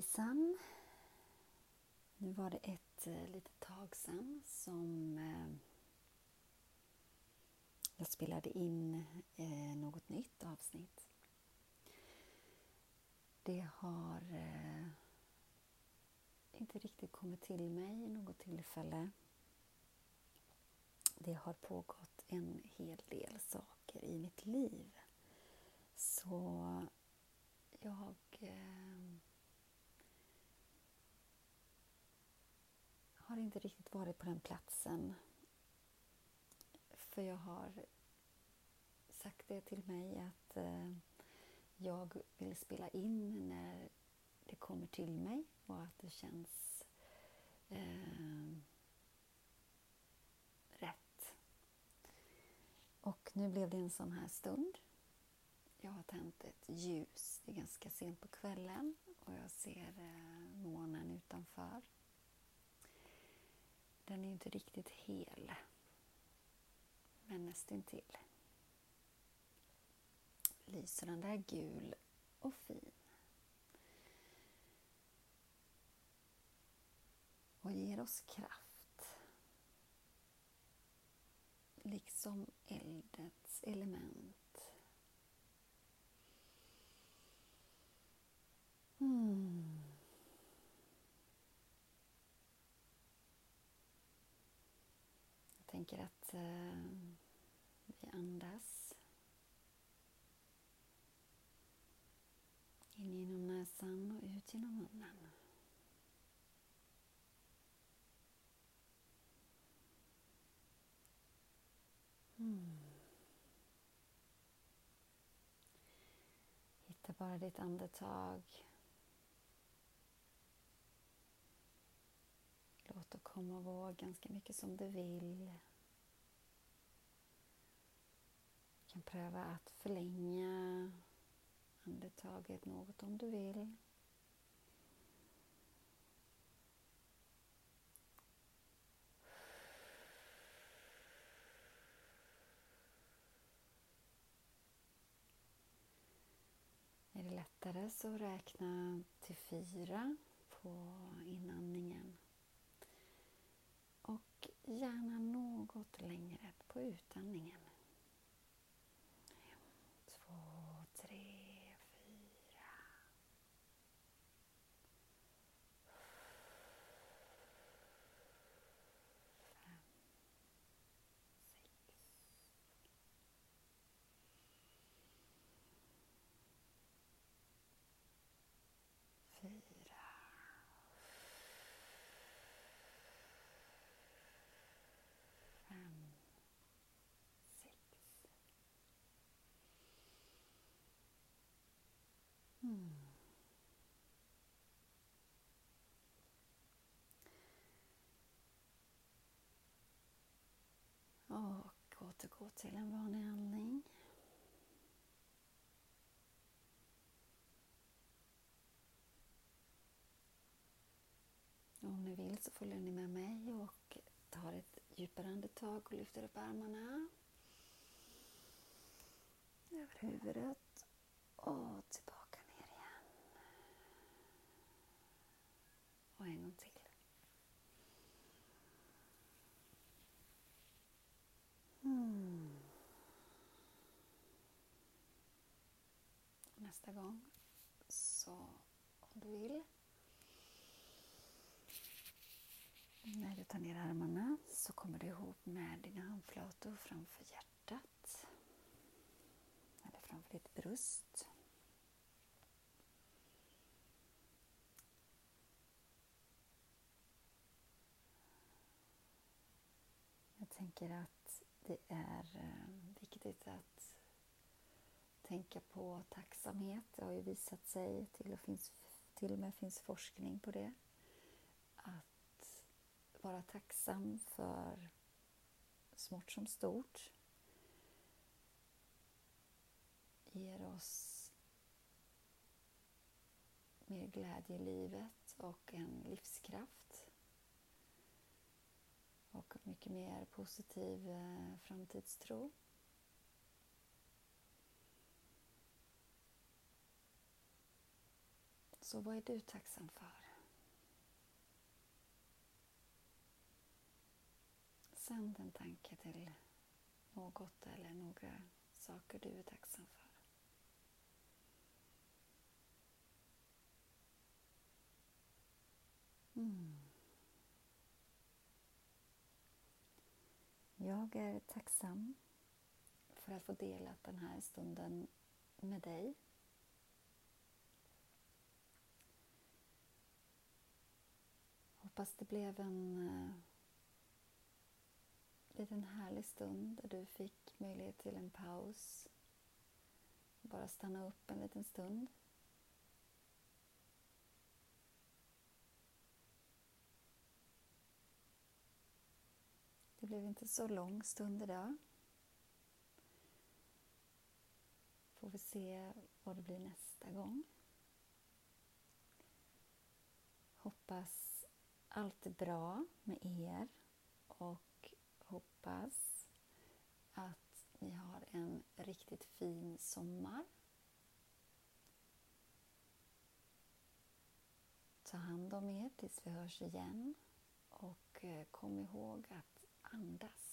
hejsan! Nu var det ett eh, litet tag sedan som eh, jag spelade in eh, något nytt avsnitt. Det har inte riktigt kommit till mig i något tillfälle. Det har pågått en hel del saker i mitt liv. Så jag har inte riktigt varit på den platsen. För jag har sagt det till mig att eh, jag vill spela in när det kommer till mig och att det känns eh, rätt. Och nu blev det en sån här stund. Jag har tänt ett ljus. Det är ganska sent på kvällen och jag ser eh, månen utanför. Den är inte riktigt hel, men nästintill. Lyser den där gul och fin. Och ger oss kraft. Liksom eldets element. Mm tänker att eh, vi andas in genom näsan och ut genom munnen. Mm. Hitta bara ditt andetag. Låt det komma och gå ganska mycket som du vill. Du kan pröva att förlänga andetaget något om du vill. Är det lättare så räkna till fyra på inandningen. Och gärna något längre på utandningen. Mm. Och återgå till en vanlig andning. Om ni vill så följer ni med mig och tar ett djupare andetag och lyfter upp armarna över huvudet och tillbaka. Och en gång till. Mm. Nästa gång, så om du vill, när du tar ner armarna så kommer du ihop med dina handflator framför hjärtat. Eller framför ditt bröst. Jag tänker att det är eh, viktigt att tänka på tacksamhet. Det har ju visat sig, till och, finns, till och med finns forskning på det, att vara tacksam för smått som stort ger oss mer glädje i livet och en livskraft och mycket mer positiv eh, framtidstro. Så vad är du tacksam för? Sänd en tanke till något eller några saker du är tacksam för. Mm. Jag är tacksam för att få dela den här stunden med dig. Hoppas det blev en eh, liten härlig stund där du fick möjlighet till en paus. Bara stanna upp en liten stund. Det blev inte så lång stund idag. Får vi se vad det blir nästa gång. Hoppas allt är bra med er och hoppas att ni har en riktigt fin sommar. Ta hand om er tills vi hörs igen och eh, kom ihåg att andas.